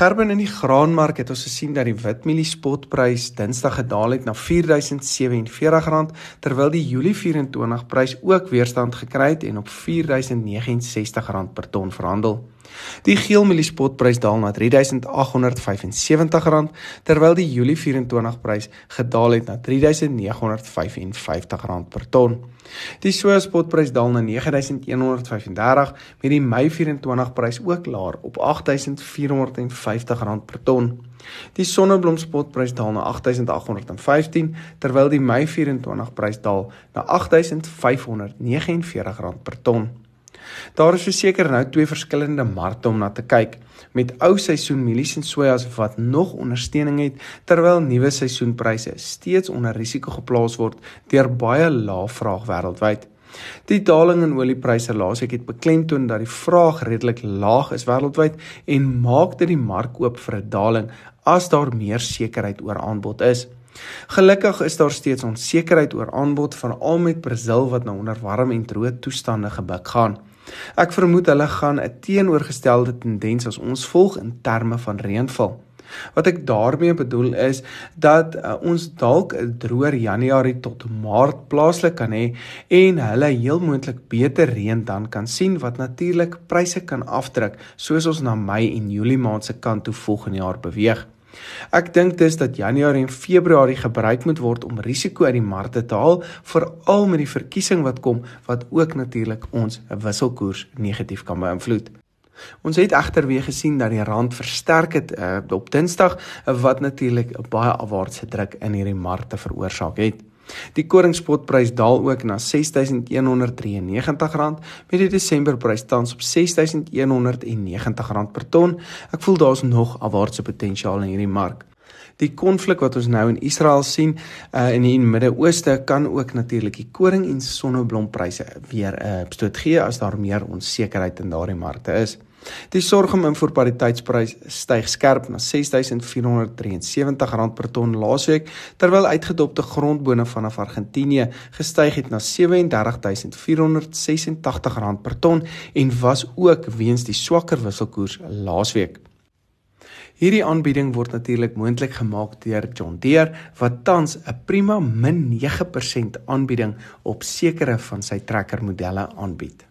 Gerben in die graanmark het ons gesien dat die witmielie spotprys Dinsdag gedaal het na R4047 terwyl die Julie 24 prys ook weerstand gekry het en op R4069 per ton verhandel. Die geelmielie spotprys daal na R3875 terwyl die Julie 24 prys gedaal het na R3955 per ton. Die soja spotprys daal na R9135 met die Mei 24 prys ook laer op R8450 per ton. Die sonneblom spotprys daal na R8815 terwyl die Mei 24 prys daal na R8549 per ton. Daar is verseker nou twee verskillende markte om na te kyk met ou seisoen mielies en sojas wat nog ondersteuning het terwyl nuwe seisoenpryse steeds onder risiko geplaas word deur baie lae vraag wêreldwyd. Die daling in oliepryse laasweek het beklemtoon dat die vraag redelik laag is wêreldwyd en maak dit die mark oop vir 'n daling as daar meer sekerheid oor aanbod is. Gelukkig is daar steeds onsekerheid oor aanbod veral met Brasil wat nou onder warm en droë toestande gebuk gaan. Ek vermoed hulle gaan 'n teenoorgestelde tendens as ons volg in terme van reënval. Wat ek daarmee bedoel is dat uh, ons dalk 'n droër Januarie tot Maart plaaslik kan hê en hulle heel moontlik beter reën dan kan sien wat natuurlik pryse kan afdruk soos ons na Mei en Julie maand se kant toe volgende jaar beweeg. Ek dink dus dat Januarie en Februarie gebruik moet word om risiko uit die markte te haal, veral met die verkiesing wat kom wat ook natuurlik ons wisselkoers negatief kan beïnvloed. Ons het egter weer gesien dat die rand versterk het uh, op Dinsdag wat natuurlik 'n baie afwaartse druk in hierdie markte veroorsaak het. Die koringspotprys daal ook na R6193 met die Desemberprys tans op R6190 per ton. Ek voel daar's nog afwaartse potensiaal in hierdie mark. Die konflik wat ons nou in Israel sien uh, in die Midde-Ooste kan ook natuurlik die koring en sonneblompryse weer 'n uh, stoot gee as daar meer onsekerheid in daardie markte is. Die sorghum importpariteitsprys styg skerp na R6473 per ton laasweek, terwyl uitgedopte grondbone vanaf Argentinië gestyg het na R37486 per ton en was ook weens die swakker wisselkoers laasweek. Hierdie aanbieding word natuurlik moontlik gemaak deur John Deere wat tans 'n prima min 9% aanbieding op sekere van sy trekkermodelle aanbied.